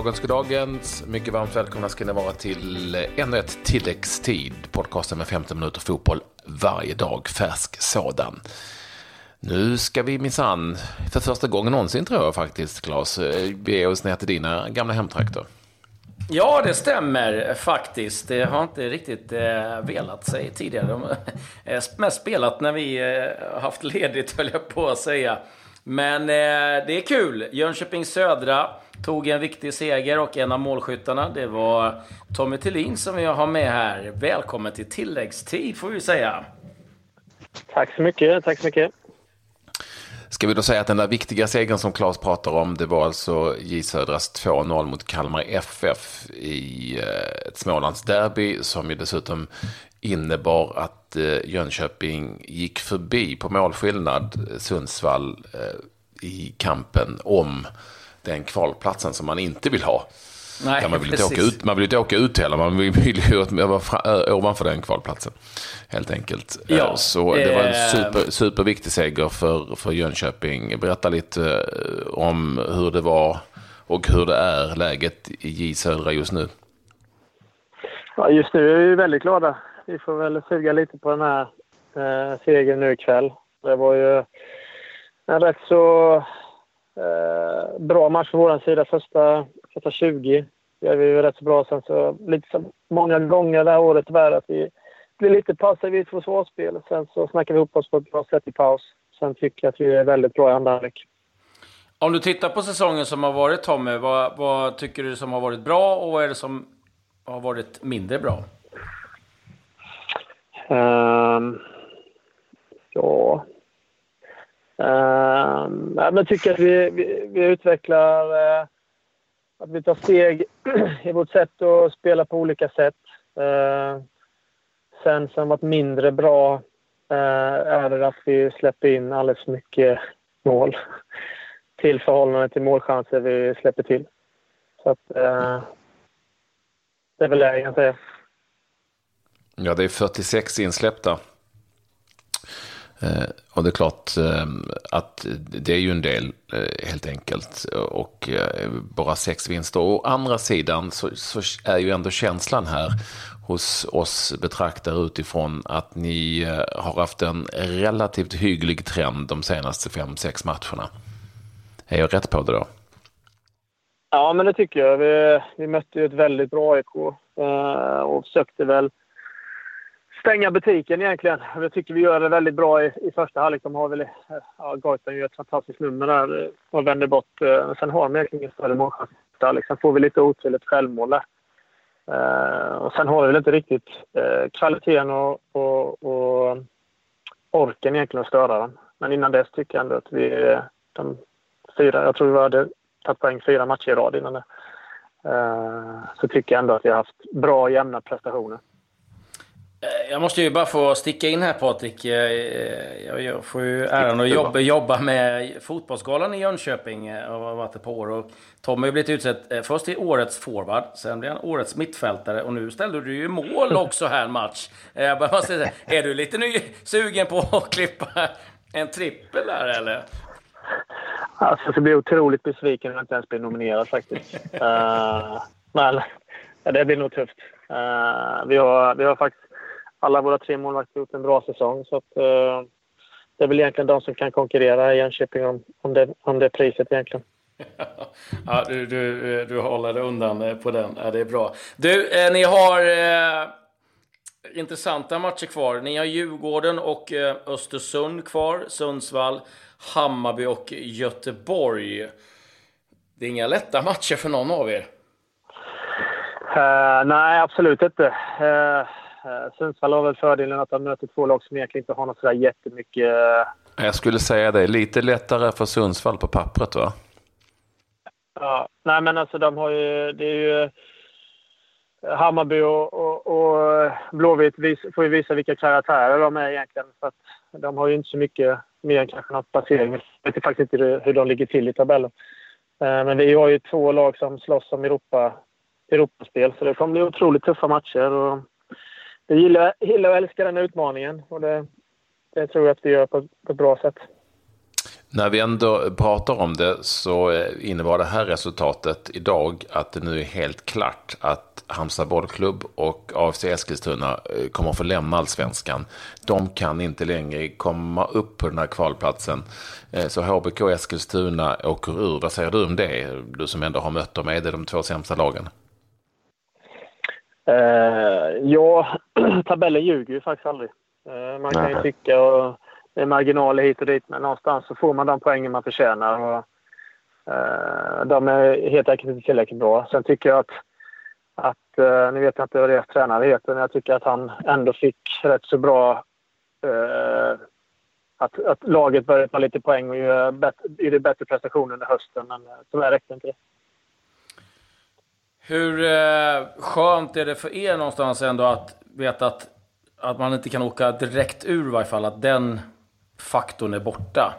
Goddagens, goddagens. Mycket varmt välkomna ska ni vara till ännu ett tilläggstid. Podcasten med 15 minuter fotboll varje dag, färsk sådan. Nu ska vi minsann, för första gången någonsin tror jag faktiskt, Claes, bege eh, oss ner till dina gamla hemtrakter. Ja, det stämmer faktiskt. Det har inte riktigt eh, velat sig tidigare. De har mest spelat när vi eh, haft ledigt, höll jag på att säga. Men eh, det är kul. Jönköping Södra tog en viktig seger och en av målskyttarna, det var Tommy Tillin som vi har med här. Välkommen till tilläggstid, får vi säga. Tack så mycket. Tack så mycket. Ska vi då säga att den där viktiga segern som Claes pratar om, det var alltså J Södras 2-0 mot Kalmar FF i eh, ett Smålandsderby som ju dessutom innebar att eh, Jönköping gick förbi på målskillnad Sundsvall eh, i kampen om den kvalplatsen som man inte vill ha. Nej, man, vill inte åka ut, man vill inte åka ut heller, man vill ju vara ovanför den kvalplatsen. Helt enkelt. Ja, Så det var en super, superviktig seger för, för Jönköping. Berätta lite om hur det var och hur det är läget i J Södra just nu. Ja, just nu är vi väldigt glada. Vi får väl suga lite på den här eh, segern nu ikväll. Det var ju en rätt så eh, bra match från vår sida. Första, första 20 gör vi ju rätt så bra. Sen så lite så många gånger det här året tyvärr att vi blir lite passiva i ett försvarsspel. Sen så snackar vi ihop oss på ett bra sätt i paus. Sen tycker jag att vi är väldigt bra i andra halvlek. Om du tittar på säsongen som har varit Tommy, vad, vad tycker du som har varit bra och vad är det som har varit mindre bra? Um, ja... Um, jag tycker att vi, vi, vi utvecklar... Uh, att vi tar steg i vårt sätt att spela på olika sätt. Uh, sen som varit mindre bra uh, är det att vi släpper in alldeles för mycket mål till förhållande till målchanser vi släpper till. Så att, uh, det är väl det jag kan säga. Ja, det är 46 insläppta. Eh, och det är klart eh, att det är ju en del eh, helt enkelt. Och eh, bara sex vinster. Å andra sidan så, så, är ju ändå känslan här hos oss betraktare utifrån att ni eh, har haft en relativt hygglig trend de senaste fem, sex matcherna. Är jag rätt på det då? Ja, men det tycker jag. Vi, vi mötte ju ett väldigt bra AIK eh, och försökte väl stänga butiken egentligen. Jag tycker vi gör det väldigt bra i, i första halvlek. De har väl, eh, ja, Goitom gör ett fantastiskt nummer där och vänder bort. Eh, sen har de egentligen ingen större målchans. Sen liksom får vi lite otur, ett självmål där. Uh, och sen har vi väl inte riktigt uh, kvaliteten och, och, och, orken egentligen att störa dem. Men innan dess tycker jag ändå att vi, de fyra, jag tror vi hade tagit poäng fyra matcher i rad innan det. Uh, så tycker jag ändå att vi har haft bra jämna prestationer. Eh, jag måste ju bara få sticka in här Patrik. Eh, jag får ju äran att jobba, jobba med Fotbollsgalan i Jönköping eh, och har varit ett par år. Och Tom har ju blivit utsedd först till årets forward, sen blev han årets mittfältare och nu ställde du ju mål också här en match. Jag bara säga, är du lite ny, sugen på att klippa en trippel där eller? Alltså, jag ska bli otroligt besviken om jag inte ens blir nominerad faktiskt. uh, men det blir nog tufft. Uh, vi, har, vi har faktiskt alla våra tre målvakter gjort en bra säsong. Så att, uh, det är väl egentligen de som kan konkurrera i Jönköping om, om, det, om det priset egentligen. ja, du, du, du håller dig undan på den. Ja, det är bra. Du, eh, ni har eh, intressanta matcher kvar. Ni har Djurgården och eh, Östersund kvar. Sundsvall, Hammarby och Göteborg. Det är inga lätta matcher för någon av er. Uh, nej, absolut inte. Uh, Eh, Sundsvall har väl fördelen att de möter två lag som egentligen inte har något sådär jättemycket... Eh, Jag skulle säga det, lite lättare för Sundsvall på pappret va? Ja, nej men alltså de har ju, det är ju... Hammarby och, och, och Blåvitt vis, får ju visa vilka karaktärer de är egentligen. För att de har ju inte så mycket mer än kanske något placering. Jag vet faktiskt inte hur de ligger till i tabellen. Eh, men vi har ju två lag som slåss om Europa, Europaspel så det kommer bli otroligt tuffa matcher. Och jag gillar, gillar och älskar den utmaningen och det, det tror jag att vi gör på, på ett bra sätt. När vi ändå pratar om det så eh, innebar det här resultatet idag att det nu är helt klart att Halmstad bollklubb och AFC Eskilstuna eh, kommer att få lämna allsvenskan. De kan inte längre komma upp på den här kvalplatsen. Eh, så HBK och Eskilstuna åker ur. Vad säger du om det? Du som ändå har mött dem, är det de två sämsta lagen? Uh, ja, tabellen ljuger ju faktiskt aldrig. Uh, man kan ju tycka och det är marginaler hit och dit, men någonstans så får man de poängen man förtjänar. Och, uh, de är helt enkelt inte tillräckligt bra. Sen tycker jag att, att uh, nu vet jag inte vad deras tränare heter, men jag tycker att han ändå fick rätt så bra att, att laget började ta lite poäng och göra bättre, bättre prestationer under hösten, men tyvärr räckte inte det. Hur eh, skönt är det för er någonstans ändå att veta att, att man inte kan åka direkt ur i varje fall, att den faktorn är borta?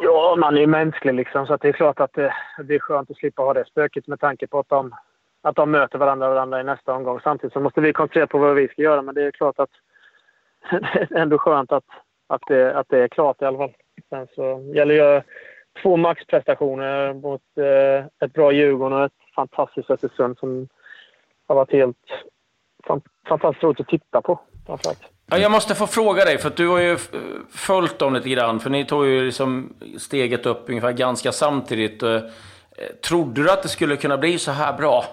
Ja, man är ju mänsklig liksom, så det är klart att det, det, är skönt att slippa ha det spöket med tanke på att de, att de möter varandra, varandra i nästa omgång. Samtidigt så måste vi koncentrera på vad vi ska göra, men det är klart att det är ändå skönt att, att, det, att det är klart i alla fall. Sen så gäller det två maxprestationer mot eh, ett bra Djurgården och ett fantastiskt Östersund som har varit helt fantastiskt roligt att titta på. Ja, jag måste få fråga dig, för du har ju följt dem lite grann. För ni tog ju liksom steget upp ungefär ganska samtidigt. Eh, trodde du att det skulle kunna bli så här bra?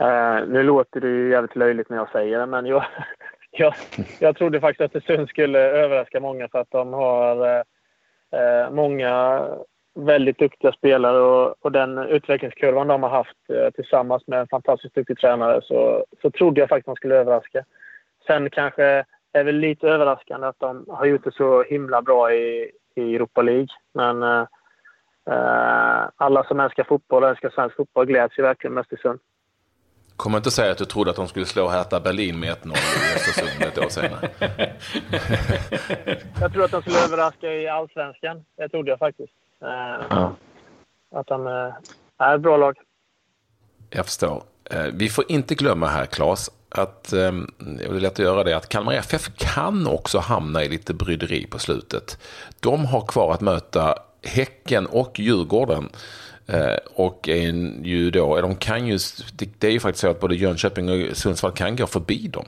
Uh, nu låter det ju jävligt löjligt när jag säger det, men jag, jag, jag trodde faktiskt att Östersund skulle överraska många för att de har uh, eh, många väldigt duktiga spelare och, och, den utvecklingskurvan de har haft eh, tillsammans med en fantastiskt duktig tränare så, så trodde jag faktiskt de skulle överraska. Sen kanske är det lite överraskande att de har gjort det så himla bra i, i Europa League. Men eh, eh alla som älskar fotboll och älskar svensk fotboll gläds ju verkligen med Östersund. Kommer inte säga att du trodde att de skulle slå Hertha Berlin med 1-0 i Östersund ett år senare. jag tror att de skulle överraska i allsvenskan. Det trodde jag faktiskt. Eh, ja. Att de eh, är ett bra lag. Jag förstår. Eh, vi får inte glömma här, Claes, att, det är lätt att göra det, att Kalmar FF kan också hamna i lite bryderi på slutet. De har kvar att möta Häcken och Djurgården och en, ju då, de kan ju, det är ju faktiskt så att både Jönköping och Sundsvall kan gå förbi dem.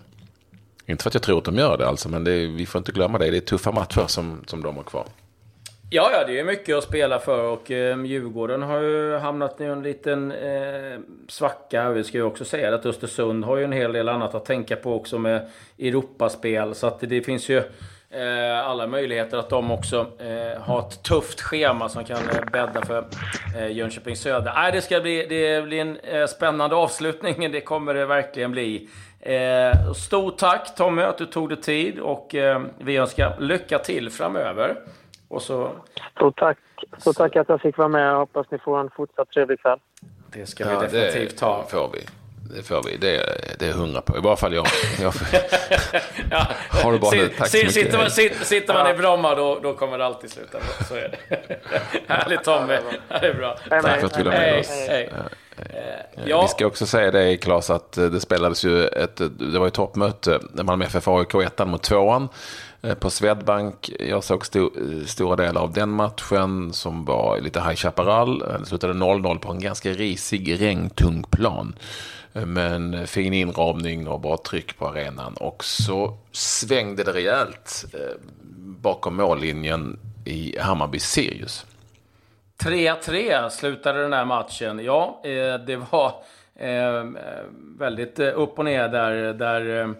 Inte för att jag tror att de gör det alltså, men det, vi får inte glömma det. Det är tuffa matcher som, som de har kvar. Ja, ja, det är mycket att spela för och eh, Djurgården har ju hamnat i en liten eh, svacka. Vi ska ju också säga att Östersund har ju en hel del annat att tänka på också med Europaspel. Så att det finns ju eh, alla möjligheter att de också eh, har ett tufft schema som kan eh, bädda för eh, Jönköping Söder. Nej, det ska bli, det blir en eh, spännande avslutning, det kommer det verkligen bli. Eh, stort tack Tommy att du tog dig tid och eh, vi önskar lycka till framöver. Och så... Stort tack. Stort tack att jag fick vara med och hoppas ni får en fortsatt trevlig kväll. Det ska vi ja, definitivt det ta. får vi. Det får vi. Det, det är hundra på. I varje fall jag. jag ja. Har du bara nu. Tack så mycket. Sitter man, sitter man i Bromma då, då kommer det alltid sluta bra. Så är det. Härligt Tommy. Det är bra. Tack för att du ville med oss. Hej. Ja. Vi ska också säga det Claes att det spelades ju ett, det var ju toppmöte Malmö FF AIK 1 mot 2 eh, på Swedbank. Jag såg sto, stora delar av den matchen som var lite High Chaparral. Det slutade 0-0 på en ganska risig regntung plan. Men fin inramning och bra tryck på arenan. Och så svängde det rejält eh, bakom mållinjen i Hammarby Sirius. 3-3 slutade den här matchen. Ja, eh, det var eh, eh, väldigt upp och ner där, där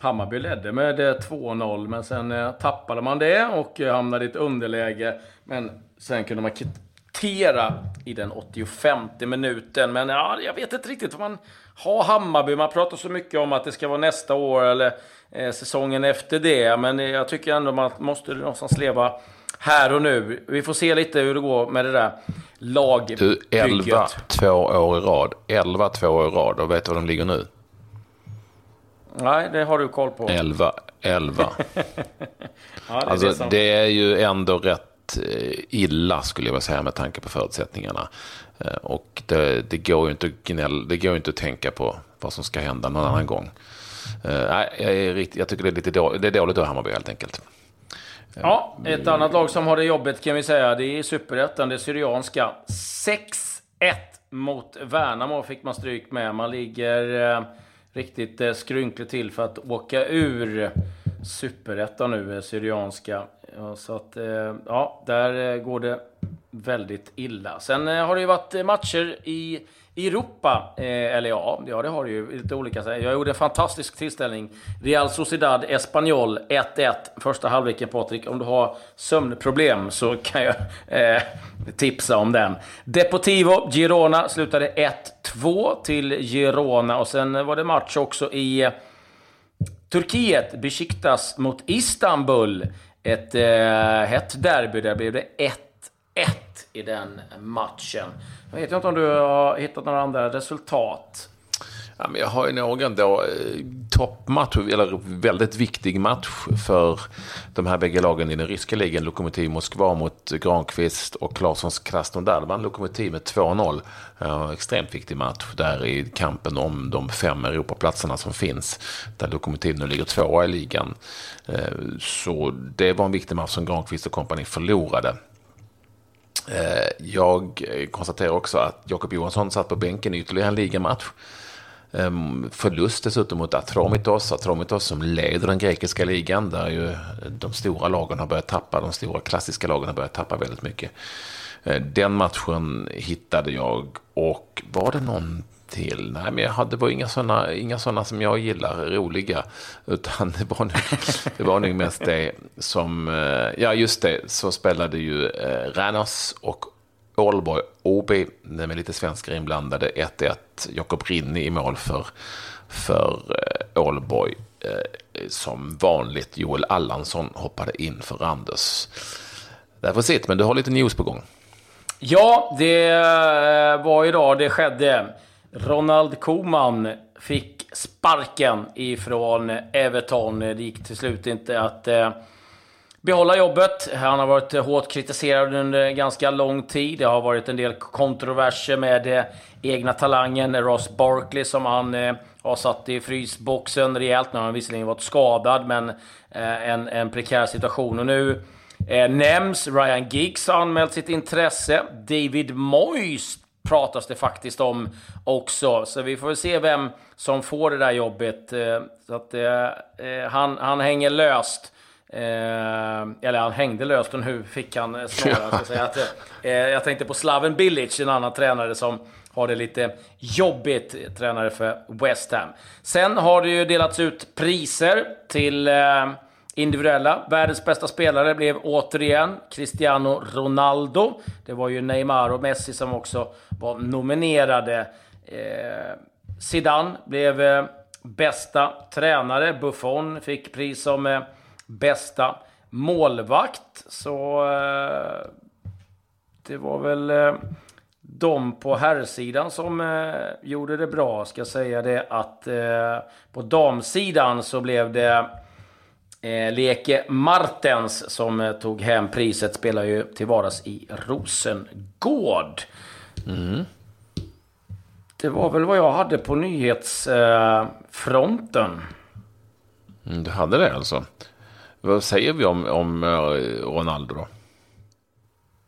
Hammarby ledde med 2-0. Men sen tappade man det och hamnade i ett underläge. Men sen kunde man kvittera i den 85 minuten. Men ja, jag vet inte riktigt vad man har Hammarby. Man pratar så mycket om att det ska vara nästa år eller eh, säsongen efter det. Men jag tycker ändå man måste någonstans leva här och nu. Vi får se lite hur det går med det där lagbygget. Du, 11 två år i rad. 11 två år i rad. Och vet du var de ligger nu? Nej, det har du koll på. 11. 11. ja, det, alltså, det, som... det är ju ändå rätt eh, illa skulle jag vilja säga med tanke på förutsättningarna. Eh, och det, det, går ju inte att gnäll, det går inte att tänka på vad som ska hända någon annan gång. Uh, jag, är jag tycker det är lite dåligt, det är dåligt av Hammarby helt enkelt. Ja, ett annat lag som har det jobbigt kan vi säga, det är Superettan, det Syrianska. 6-1 mot Värnamo fick man stryk med. Man ligger eh, riktigt eh, skrynkligt till för att åka ur Superettan nu, eh, Syrianska. Så att, eh, ja, där eh, går det väldigt illa. Sen har det ju varit matcher i Europa, eller ja, ja, det har det ju lite olika. Jag gjorde en fantastisk tillställning. Real Sociedad Espanyol 1-1 första halvleken Patrik. Om du har sömnproblem så kan jag eh, tipsa om den. Deportivo Girona slutade 1-2 till Girona och sen var det match också i Turkiet. Besiktas mot Istanbul. Ett eh, hett derby. Där blev det 1-1 i den matchen. Jag vet inte om du har hittat några andra resultat. Ja, men jag har ju någon då eh, toppmatch, eller väldigt viktig match för de här bägge lagen i den ryska ligan. Lokomotiv Moskva mot Granqvist och Klarssons Krasnodar. vann Lokomotiv med 2-0. Eh, extremt viktig match där i kampen om de fem Europaplatserna som finns. Där Lokomotiv nu ligger tvåa i ligan. Eh, så det var en viktig match som Granqvist och kompani förlorade. Eh, jag konstaterar också att Jakob Johansson satt på bänken i ytterligare en ligamatch. Ehm, förlust dessutom mot Atromitos. Atromitos som leder den grekiska ligan där ju de stora lagen har börjat tappa. De stora klassiska lagen har börjat tappa väldigt mycket. Ehm, den matchen hittade jag och var det någon till. Nej, men jag hade, det var inga sådana inga såna som jag gillar, roliga. Utan det var, nog, det var nog mest det som, eh, ja just det, så spelade ju eh, Ranos. Och Ålborg OB med lite svenskar inblandade 1-1. Jakob Rinni i mål för, för eh, Ålborg. Eh, som vanligt Joel Allansson hoppade in för Randers. Därför sitt, men du har lite news på gång. Ja, det eh, var idag det skedde. Ronald Koeman fick sparken ifrån Everton. Det gick till slut inte att eh, behålla jobbet. Han har varit hårt kritiserad under ganska lång tid. Det har varit en del kontroverser med eh, egna talangen Ross Barkley som han eh, har satt i frysboxen rejält. Nu har han visserligen varit skadad, men eh, en, en prekär situation. Och nu eh, nämns Ryan Giggs har anmält sitt intresse. David Moyes pratas det faktiskt om också. Så vi får väl se vem som får det där jobbet. Eh, så att eh, eh, han, han hänger löst eller han hängde löst och nu fick han snarare. säga att, jag tänkte på Slaven Bilic, en annan tränare som har det lite jobbigt. Tränare för West Ham. Sen har det ju delats ut priser till individuella. Världens bästa spelare blev återigen Cristiano Ronaldo. Det var ju Neymar och Messi som också var nominerade. Eh, Zidane blev eh, bästa tränare. Buffon fick pris som eh, bästa målvakt. Så eh, det var väl eh, de på herrsidan som eh, gjorde det bra. Ska säga det att på damsidan så blev det Leke Martens som tog hem priset spelar ju till vardags i Rosengård. Mm. Det var väl vad jag hade på nyhetsfronten. Mm, du hade det alltså? Vad säger vi om, om eh, Ronaldo då?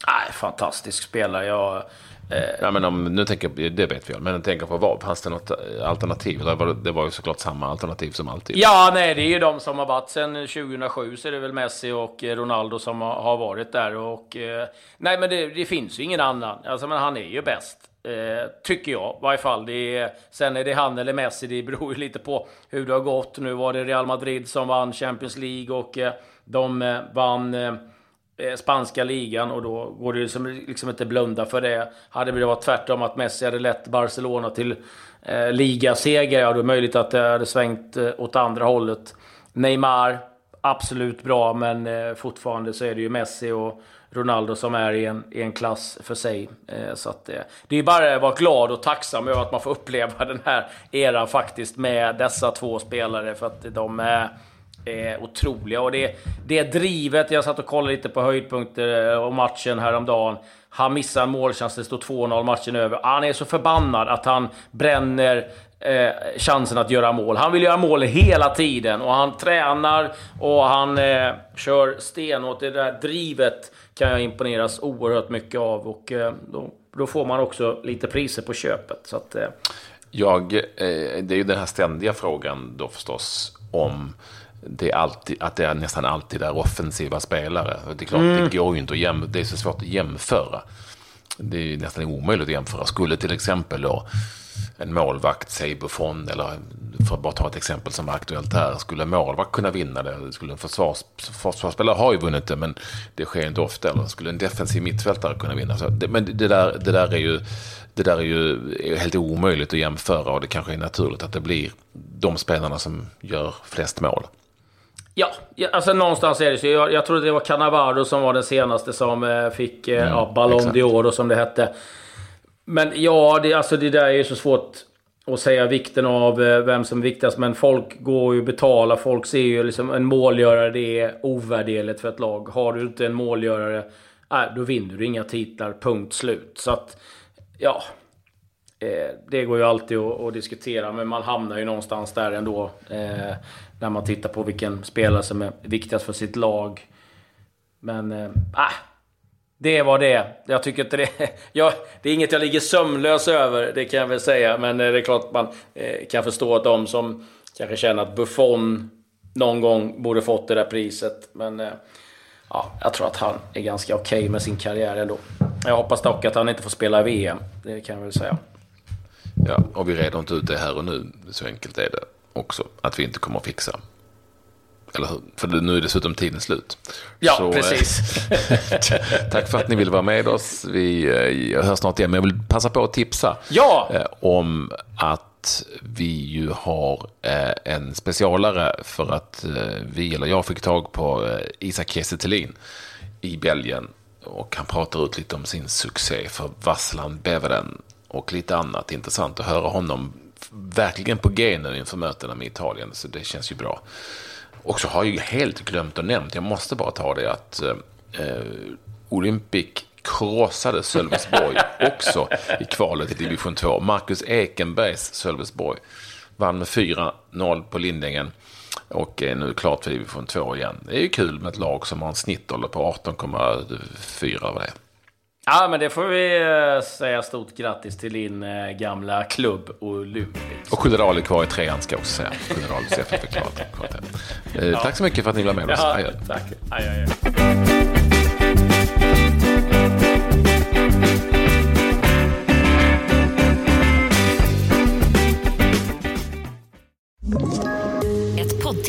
Nej, fantastisk spelare. Jag Eh, ja, men om, nu tänker jag, det vet vi men jag tänker på vad, fanns det något alternativ? Det var, det var ju såklart samma alternativ som alltid. Ja, nej, det är ju de som har varit sedan 2007 så är det väl Messi och Ronaldo som har varit där. Och, eh, nej, men det, det, finns ju ingen annan. Alltså, men han är ju bäst. Eh, tycker jag i varje fall. Det är, sen är det han eller Messi, det beror ju lite på hur det har gått. Nu var det Real Madrid som vann Champions League och eh, de eh, vann eh, eh spanska ligan och då går det liksom, liksom inte blunda för det. Hade det varit tvärtom att Messi hade lett Barcelona till eh, ligaseger, ja då är det möjligt att det hade svängt eh, åt andra hållet. Neymar, absolut bra, men eh, fortfarande så är det ju Messi och Ronaldo som är i en, i en klass för sig. Eh, så att, eh, det är bara att vara glad och tacksam över att man får uppleva den här eran faktiskt med dessa två spelare, för att de är är otroliga. Och det, det drivet, jag satt och kollade lite på höjdpunkter eh, och matchen häromdagen. Han missar en målchans, det står 2-0, matchen över. Han är så förbannad att han bränner eh, chansen att göra mål. Han vill göra mål hela tiden och han tränar och han eh, kör stenhårt. Det där drivet kan jag imponeras oerhört mycket av och eh, då, då, får man också lite priser på köpet. Så att, eh. Jag, eh, det är ju den här ständiga frågan då förstås om det är alltid, att det är nästan alltid är offensiva spelare. Det är klart, mm. det går ju inte att jämföra. Det är så svårt att jämföra. Det är nästan omöjligt att jämföra. Skulle till exempel då en målvakt, säg Buffon, eller för att bara ta ett exempel som är aktuellt här, skulle en målvakt kunna vinna det? Skulle en försvars, försvarsspelare har ju vunnit det, men det sker inte ofta. Eller skulle en defensiv mittfältare kunna vinna? Så det, men det där, det där är ju det där är ju helt omöjligt att jämföra och det kanske är naturligt att det blir de spelarna som gör flest mål. Ja, alltså någonstans är det så. Jag, jag tror det var Cannavaro som var den senaste som eh, fick eh, mm, ja, Ballon d'Or som det hette. Men ja, det, alltså det där är ju så svårt att säga vikten av eh, vem som är viktigast. Men folk går ju betala. Folk ser ju liksom en målgörare, det är ovärderligt för ett lag. Har du inte en målgörare, äh, då vinner du inga titlar. Punkt slut. Så att, ja. Eh, det går ju alltid att, att, diskutera, men man hamnar ju någonstans där ändå. Eh, när man tittar på vilken spelare som är viktigast för sitt lag. Men, eh, äh, det var det Jag tycker inte det... Jag, det är inget jag ligger sömnlös över, det kan jag väl säga. Men eh, det är klart man eh, kan förstå att de som kanske känner att Buffon någon gång borde fått det där priset. Men eh, ja, jag tror att han är ganska okej okay med sin karriär ändå. Jag hoppas dock att han inte får spela VM. Det kan jag väl säga. Ja, och vi reder inte ut det här och nu. Så enkelt är det också. Att vi inte kommer att fixa. Eller hur? För nu är dessutom tiden slut. Ja, Så, precis. tack för att ni vill vara med oss. Vi eh, hörs snart igen. Men jag vill passa på att tipsa ja. Eh, om att vi ju har eh, en specialare för att vi, eller jag, fick tag på Isak Kiese i Belgien. Och han pratar ut lite om sin succé för Vasslan Beveren och lite annat intressant att höra honom verkligen på genen inför mötena med Italien. Så det känns ju bra. Och så har jag helt glömt att nämna, jag måste bara ta det, att eh, Olympic krossade Sölvesborg också i kvalet till division 2. Marcus Ekenbergs Sölvesborg vann med 4-0 på Lindängen och är nu klart för division 2 igen. Det är ju kul med ett lag som har en snittålder på 18,4 vad det är. Ja, men det får vi eh, säga stort grattis till din eh, gamla klubb Olympic. Och Skyddedal är kvar i trean ska jag också säga. Skyddedal CFF är klart. Eh, ja. Tack så mycket för att ni var med oss. Ja, tack. Aj,